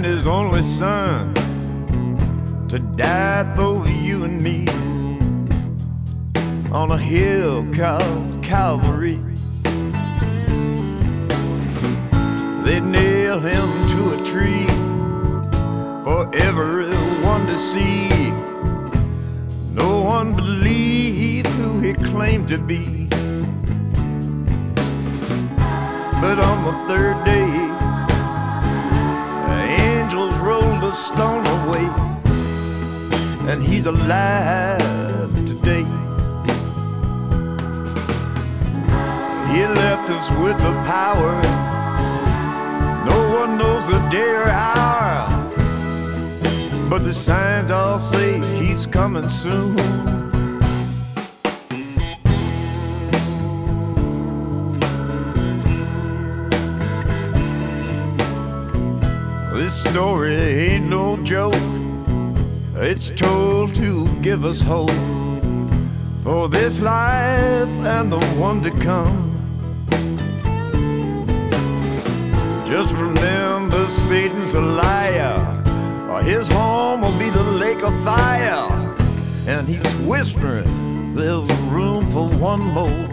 Sent his only son to die for you and me on a hill called Calvary. They nailed him to a tree for everyone to see. No one believed who he claimed to be. But on the third day, the stone away, and he's alive today. He left us with the power. No one knows the day or hour, but the signs all say he's coming soon. Story ain't no joke. It's told to give us hope for this life and the one to come. Just remember Satan's a liar, or his home will be the lake of fire. And he's whispering, there's room for one more.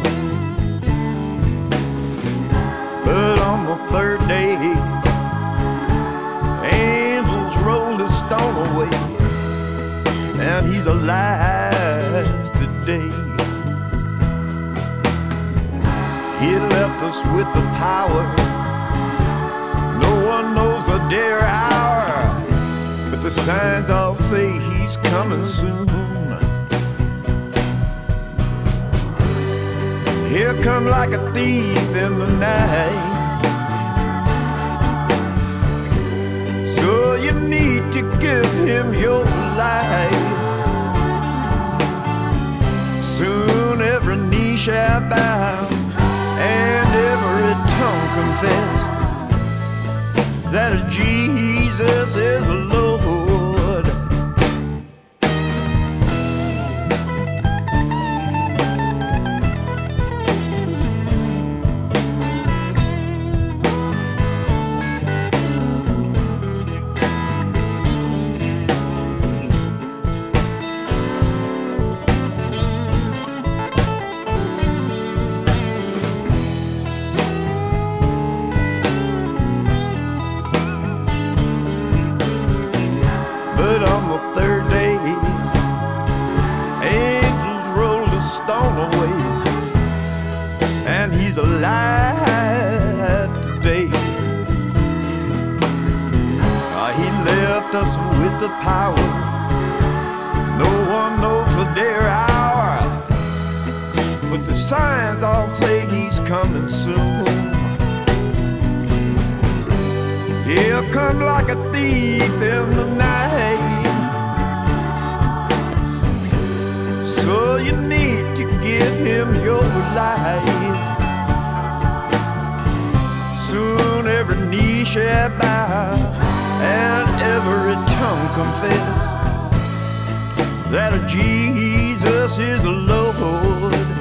But on the third day, angels rolled the stone away, and he's alive today. He left us with the power. No one knows the day or hour, but the signs all say he's coming soon. He'll come like a thief in the night. You need to give him your life. Soon every knee shall bow and every tongue confess that Jesus is Lord. Signs all say he's coming soon. He'll come like a thief in the night. So you need to give him your life. Soon every knee shall bow and every tongue confess that Jesus is Lord.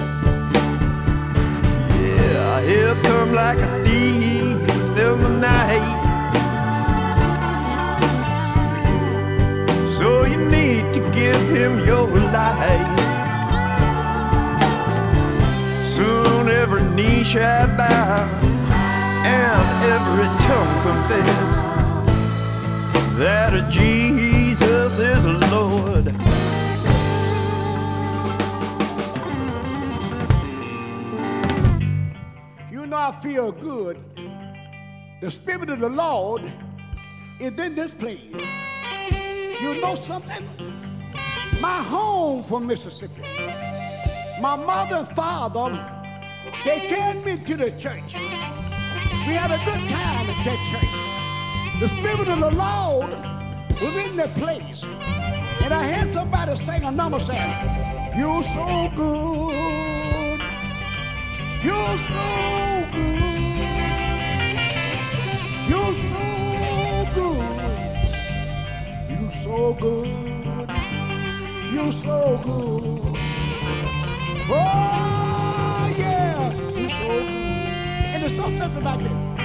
He'll come like a thief in the night. So you need to give him your life. Soon every knee shall bow and every tongue confess that a Jesus is Lord. I feel good, the Spirit of the Lord is in this place. You know something? My home from Mississippi, my mother and father, they carried me to the church. We had a good time at that church. The Spirit of the Lord was in that place. And I heard somebody sing a number saying, You're so good. You're so so good. You're so good. Oh, yeah, you're so good. And there's something about that.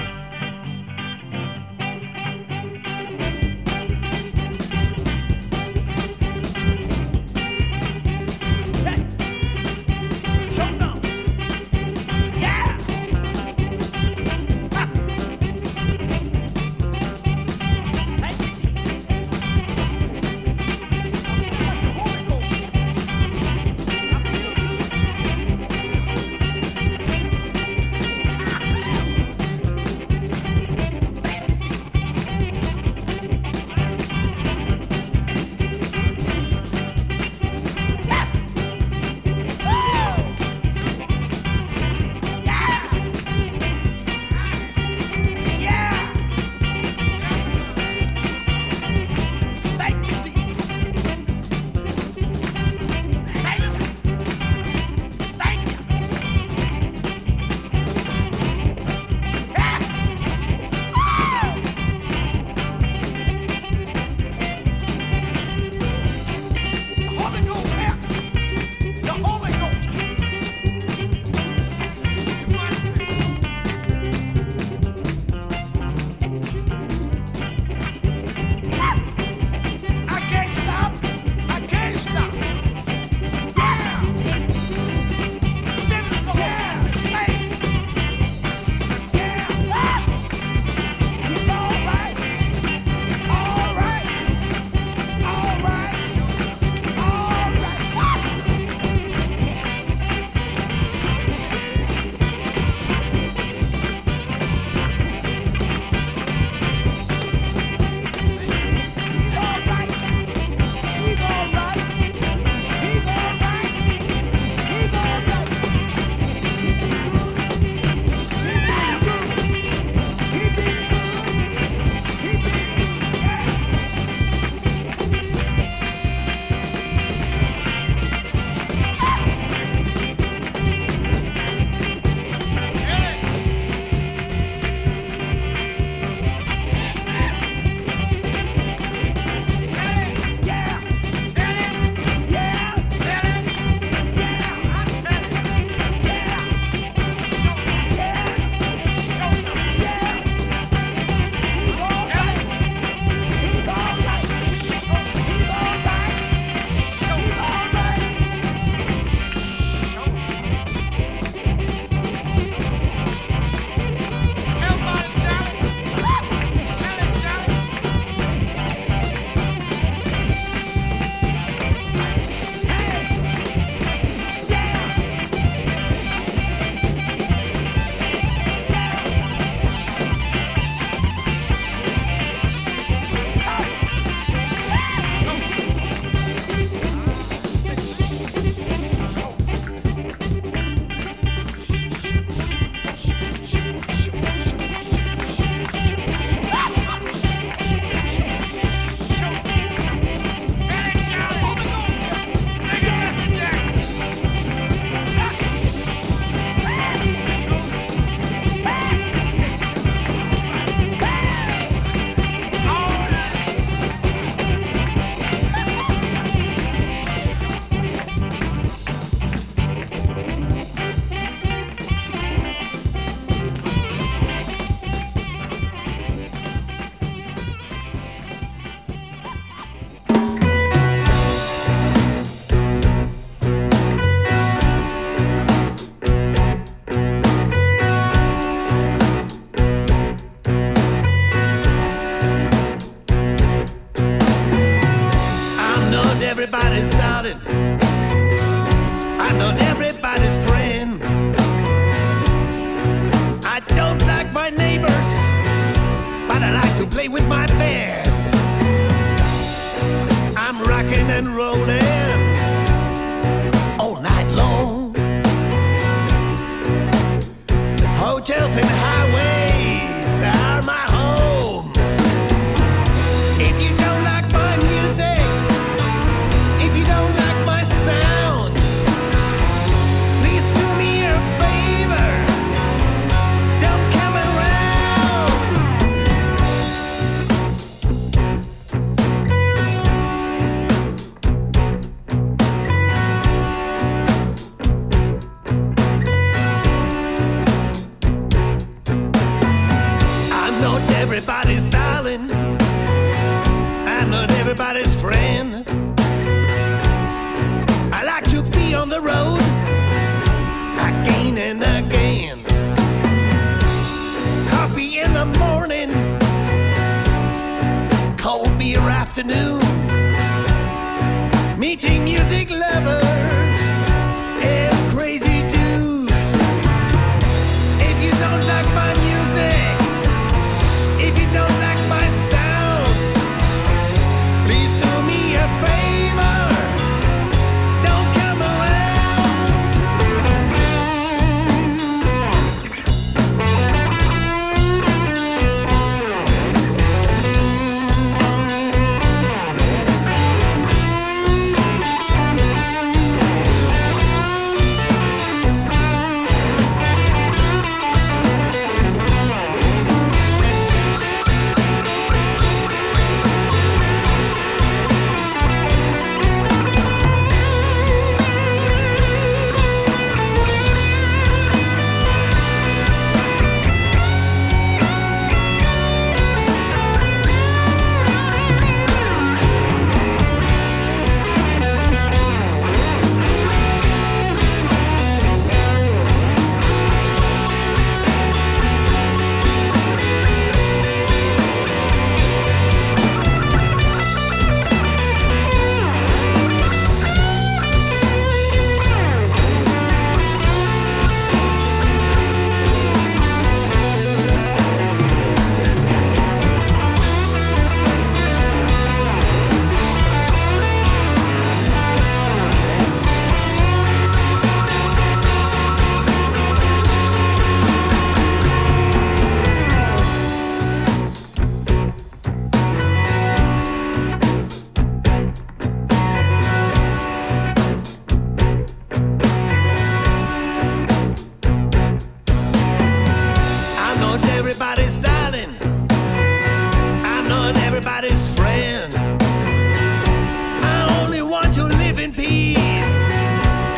in peace.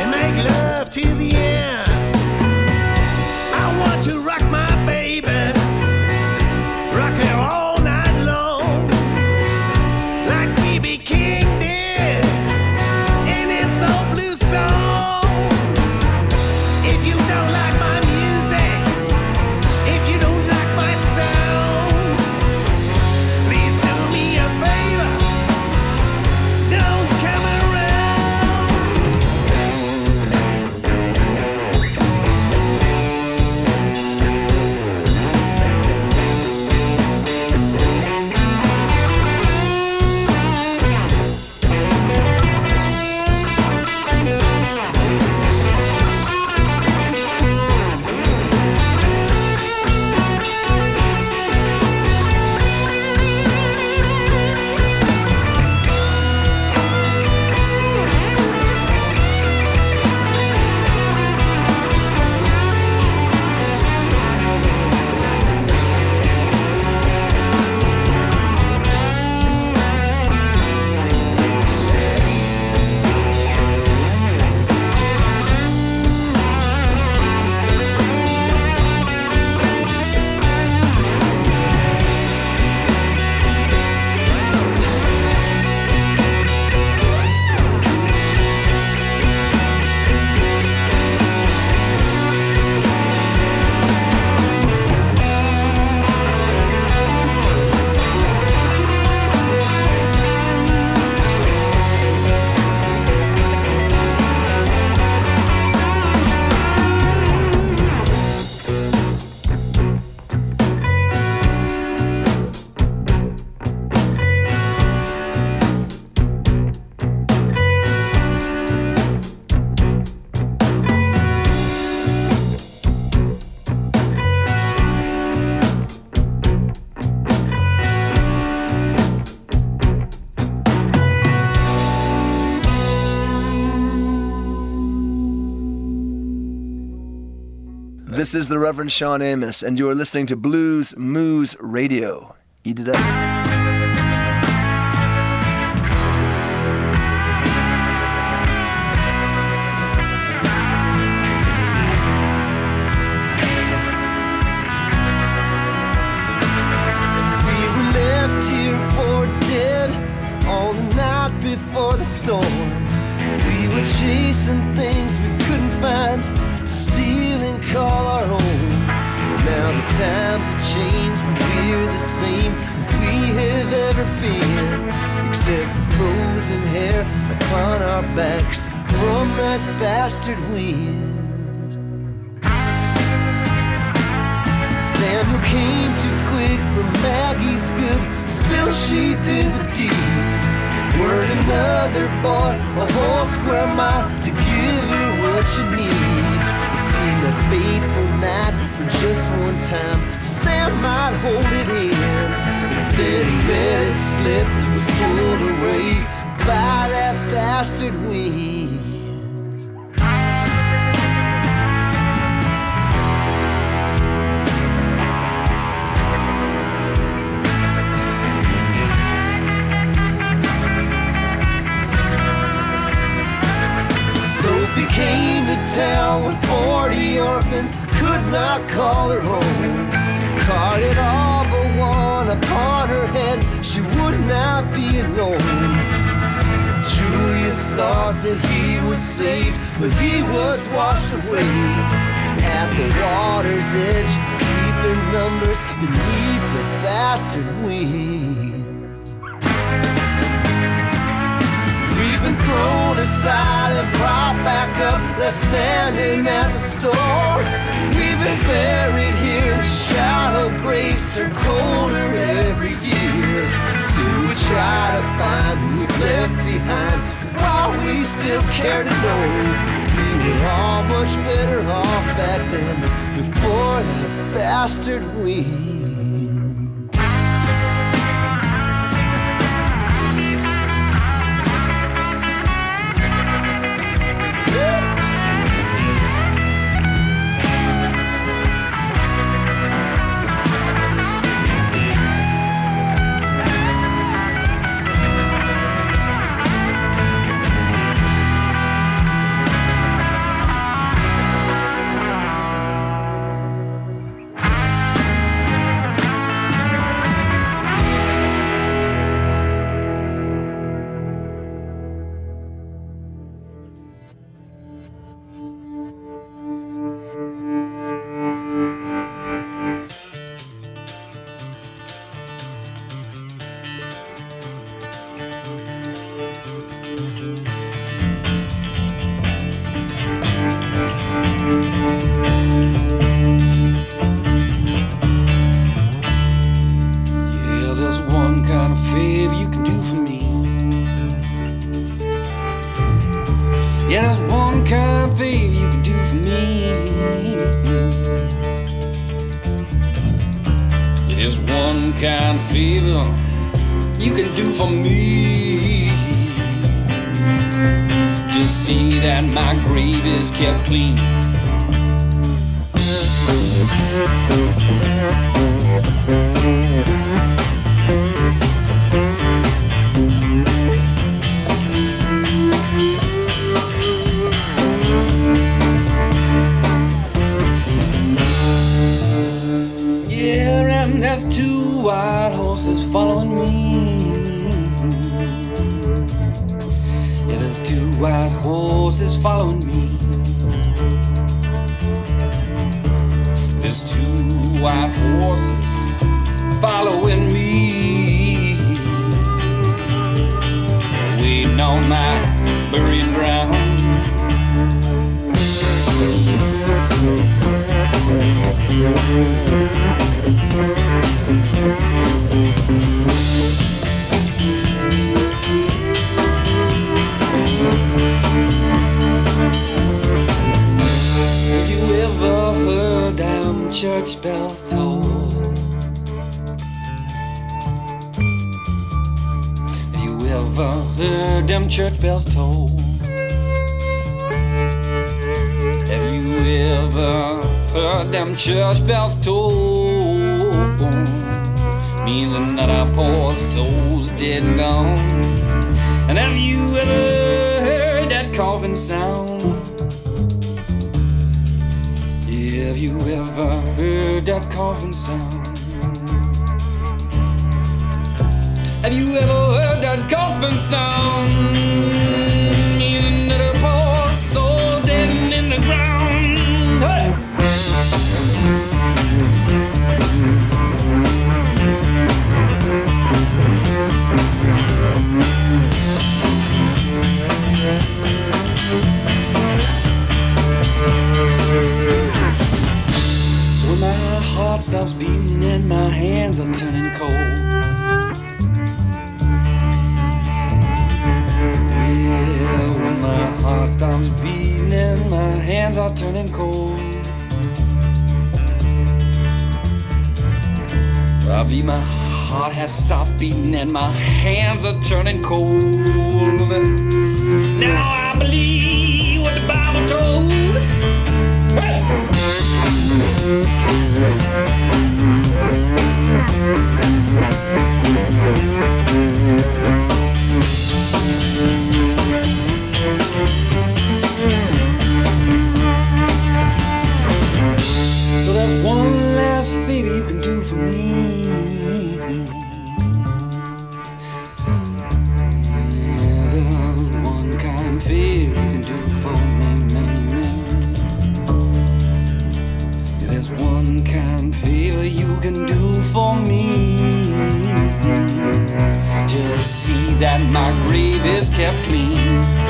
And make love to the This is the Reverend Shawn Amos, and you are listening to Blues Moose Radio. Eat it up. Boy a whole square mile to give her what you need. It seemed a fateful night for just one time. Sam might hold it in. Instead, he let slip, was pulled away by that bastard wind. 40 orphans, could not call her home. Carded all but one upon her head, she would not be alone. Julius thought that he was saved, but he was washed away. At the water's edge, sleeping numbers beneath the bastard wind. We've been thrown aside propped back up, left standing at the store. We've been buried here in shallow graves, turn colder every year. Still, we try to find who we've left behind. While we still care to know, we were all much better off back then, before that bastard wind. Grave is kept clean. Means another poor soul's dead and gone. And have you ever heard that coffin sound? Have you ever heard that coffin sound? Have you ever heard that coffin sound? Means another poor soul dead in the ground. Hey! Stops beating and my hands are turning cold. Yeah, when my heart stops beating and my hands are turning cold. Believe my heart has stopped beating and my hands are turning cold. Now I believe So can do for me. Just see that my grave is kept clean.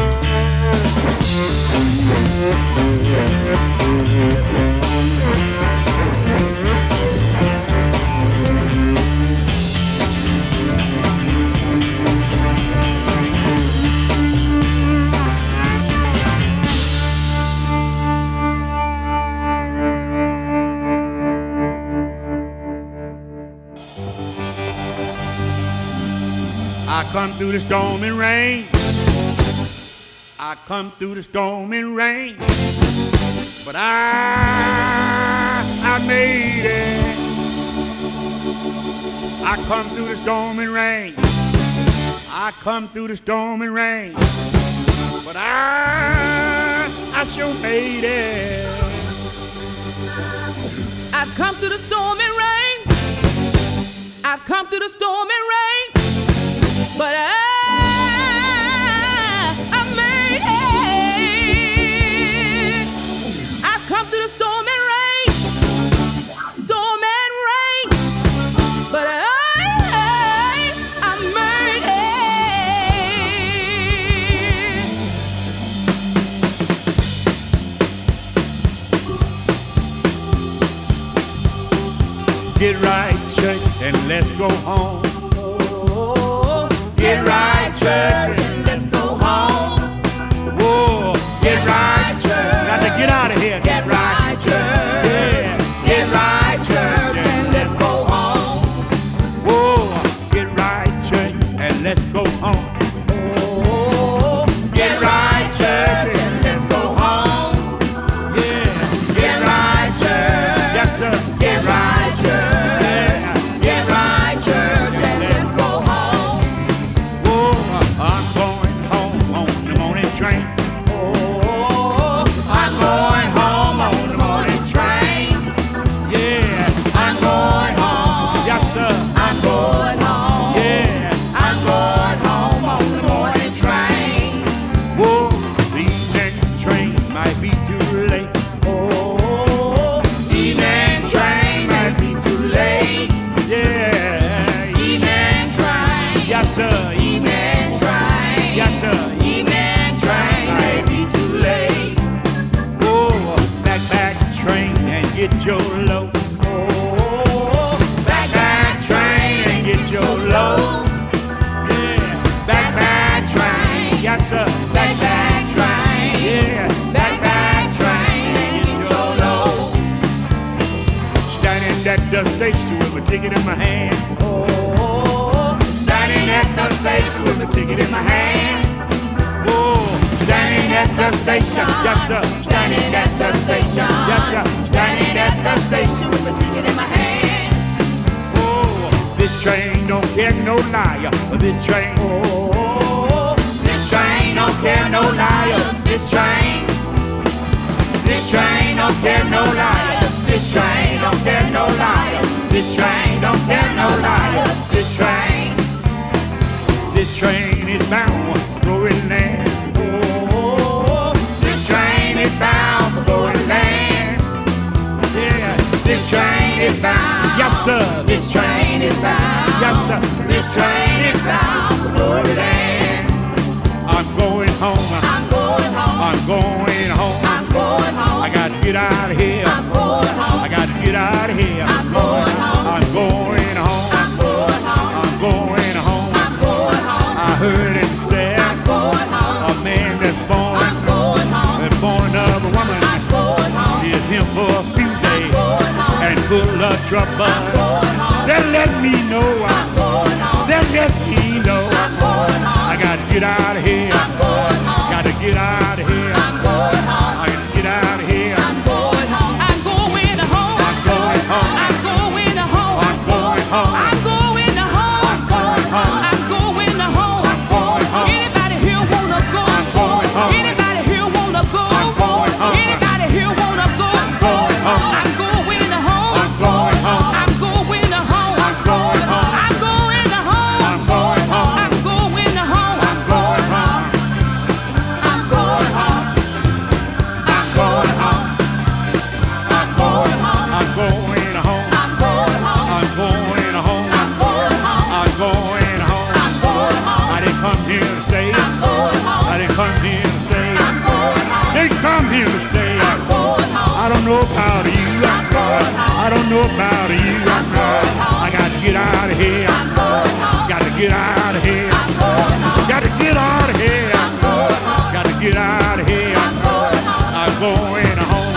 Through the storm and rain. I come through the storm and rain. But I, I made it. I come through the storm and rain. I come through the storm and rain. But I, I sure made it. I've come through the storm and rain. I've come through the storm and rain. Get right, church, and let's go home. Church, and let's go home. Whoa, get right. Got to get out of here. Ticket in my hand. Oh, standing at the station with a ticket in my hand. Oh, standing at the station, yes sir. Standing at the station, yes sir. Standing at the station with a ticket in my hand. Oh, this train don't care no liar. This train, oh, this train don't care no liar. This train. This train don't care no liars. This train don't care no liars. This train don't care no liars. This train. This train is bound for glory land. Oh, this train is bound for glory land. Yeah, this train is bound. Yes, sir. This train is bound. Yes, sir. trouble. Then let me know. Then let me know. I gotta get out of here. Gotta get out of here. about you. I'm going home. I got to get out of here. I'm going home. Got to get out of here. I'm going home. Got to get out of here. I'm going home. Got to get out of here. I'm going home. I'm going home.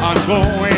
I'm going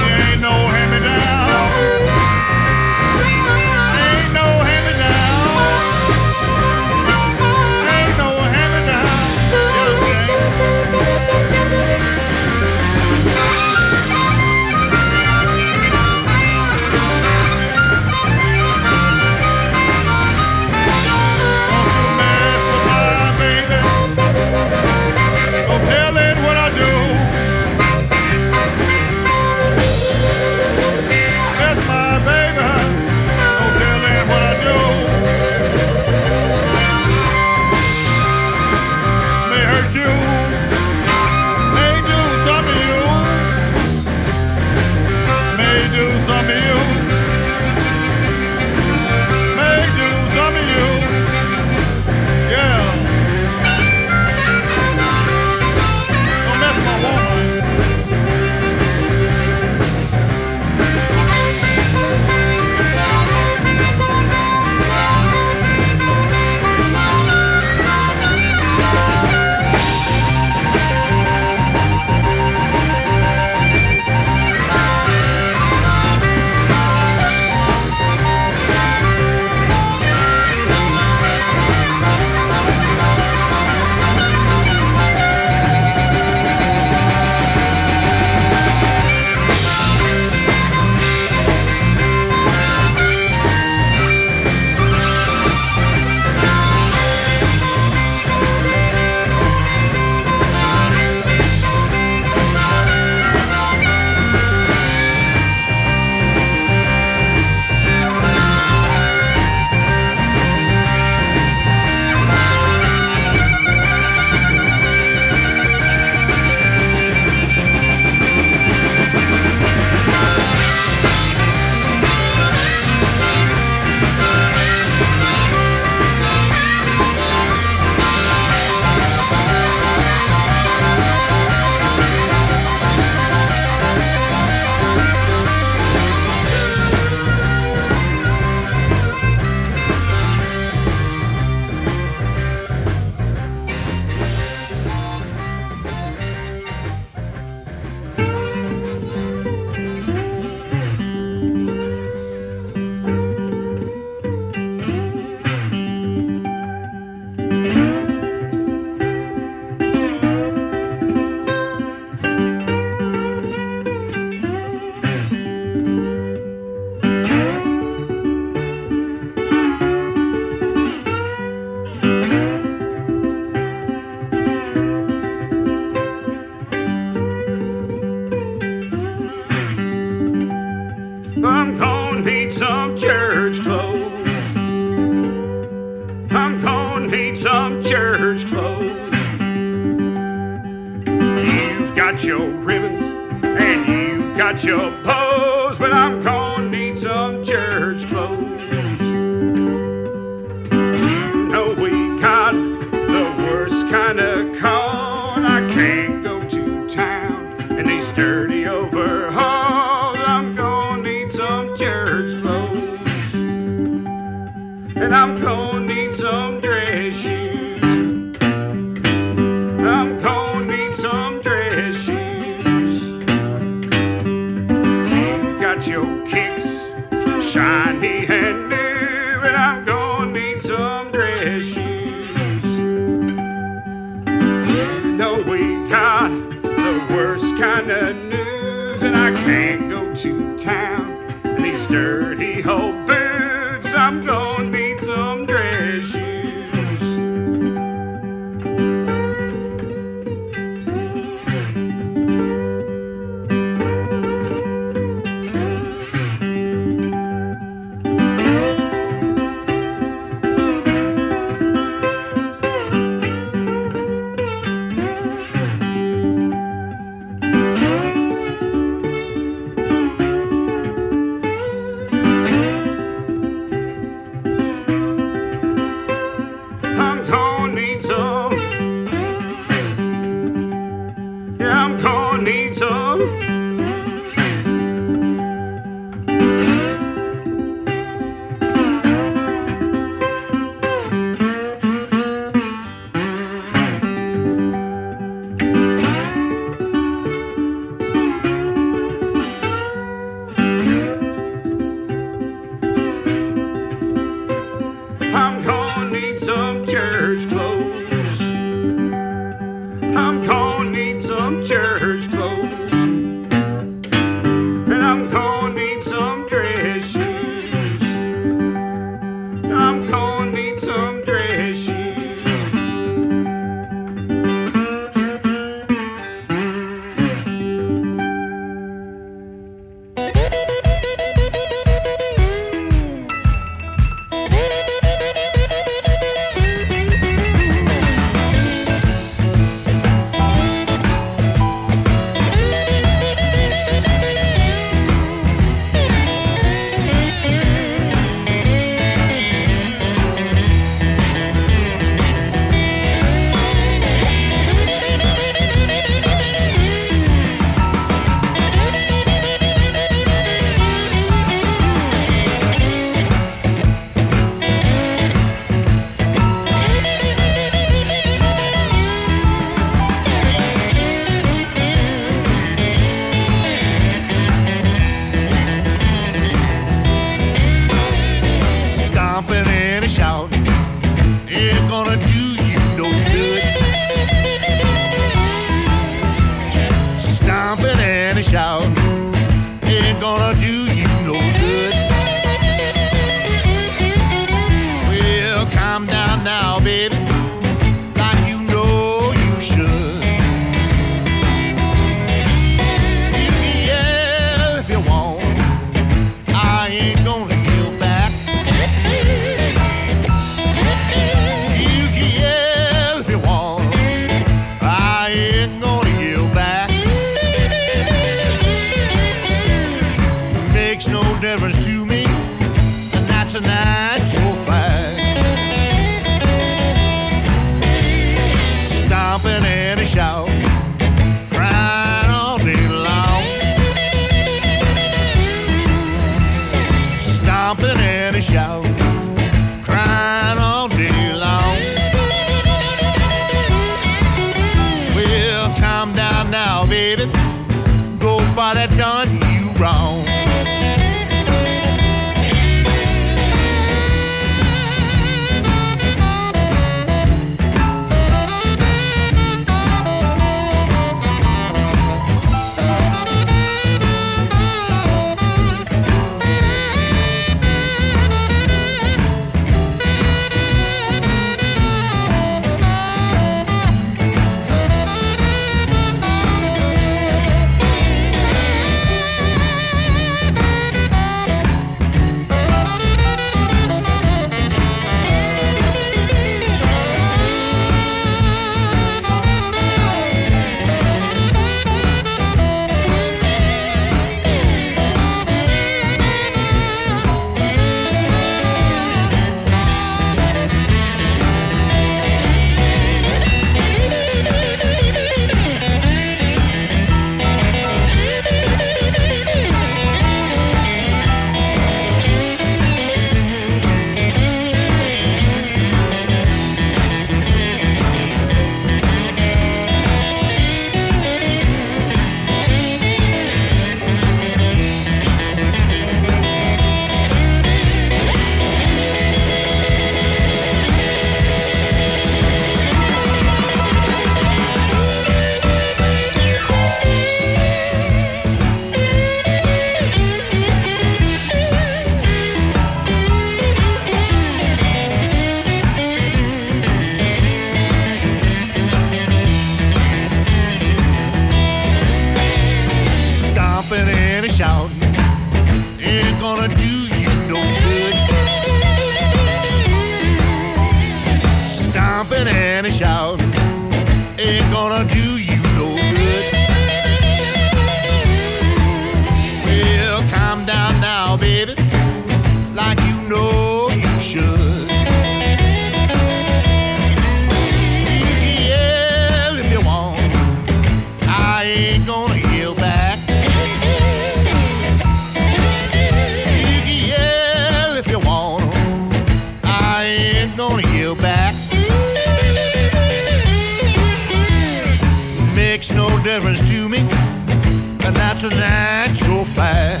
makes no difference to me, and that's a natural fact.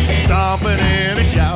Stomping in a shower.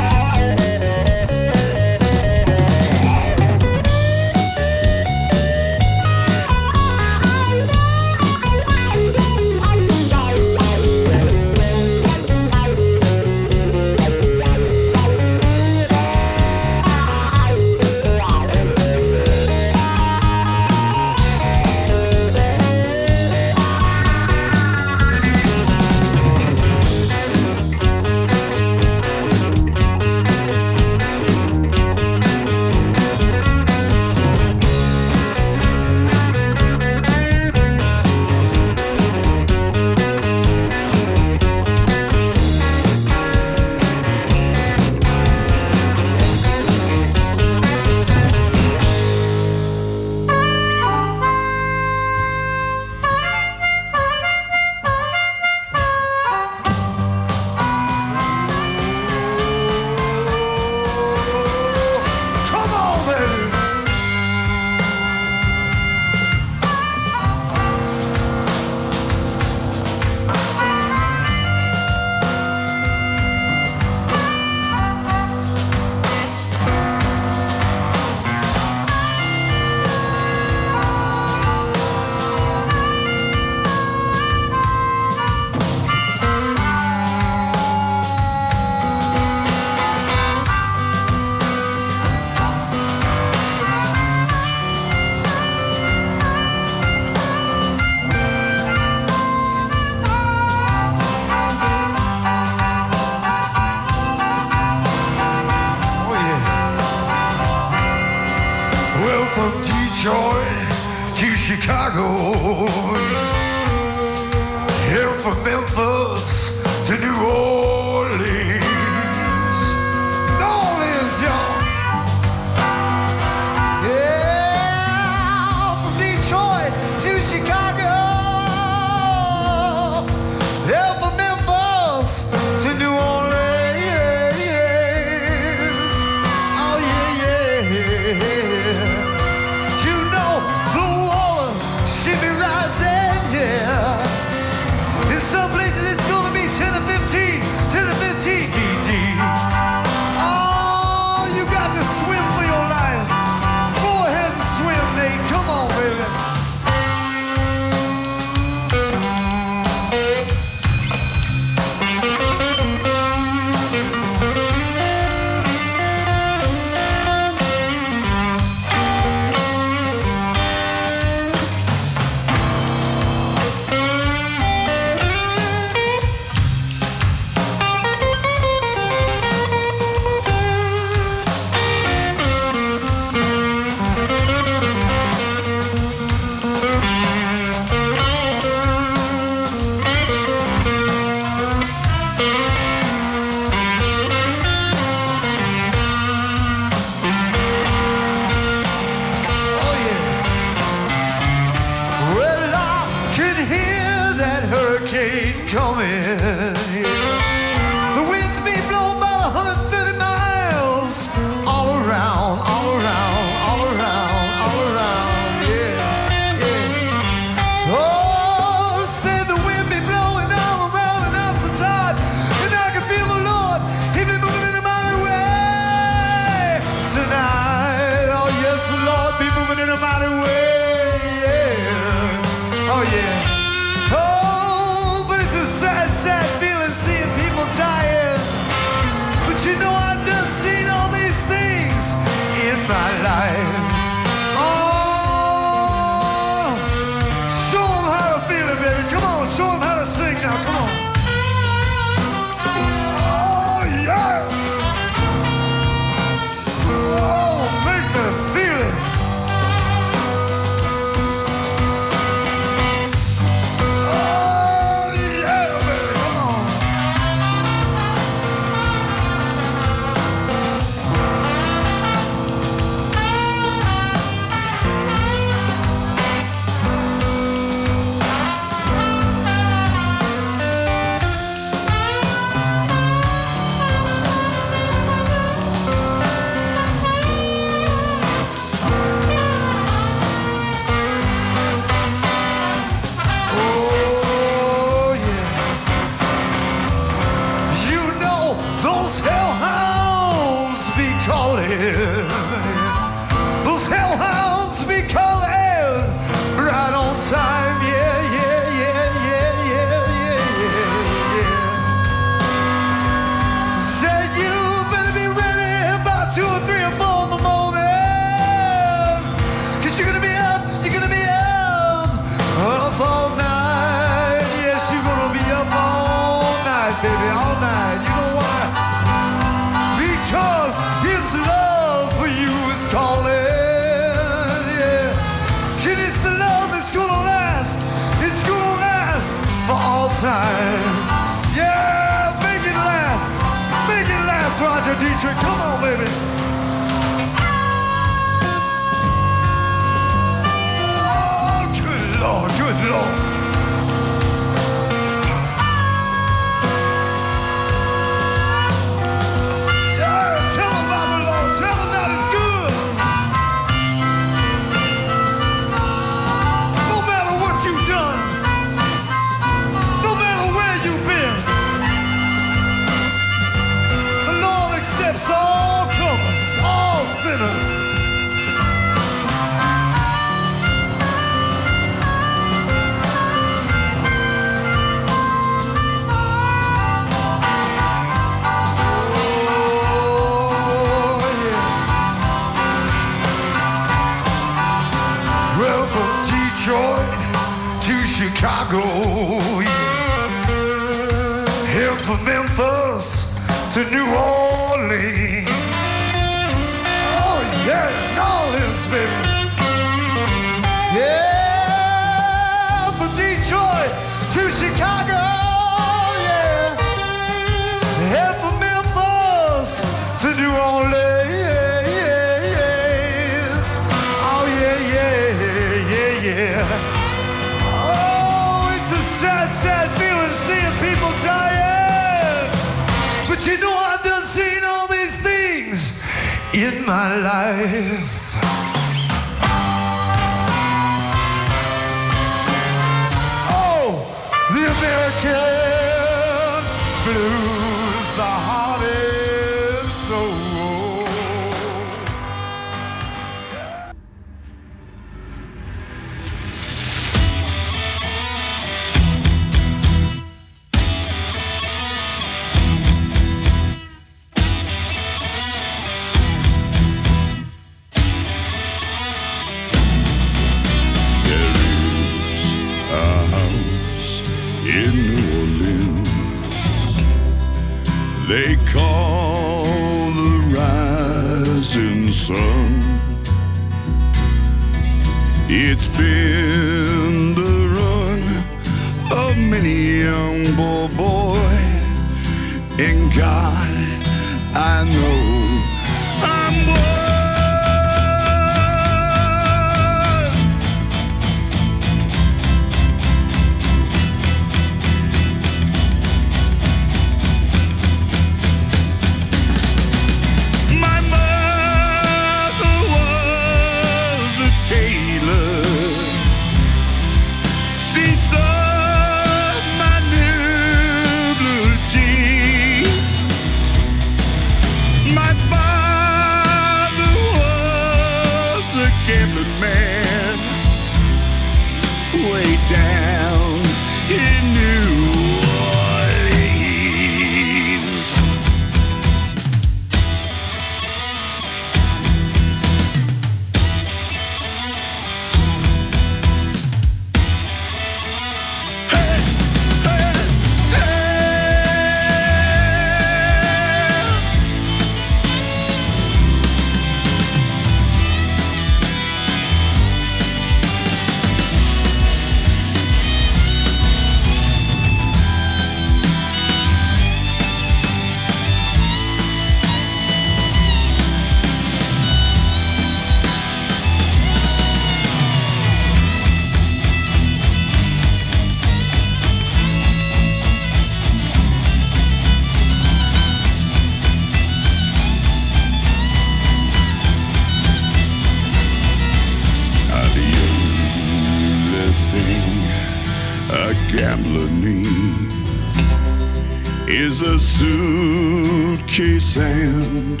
is a suitcase and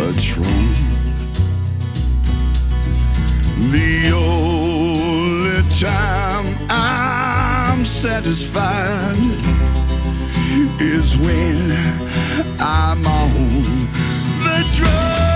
a trunk. The only time I'm satisfied is when I'm on the drug.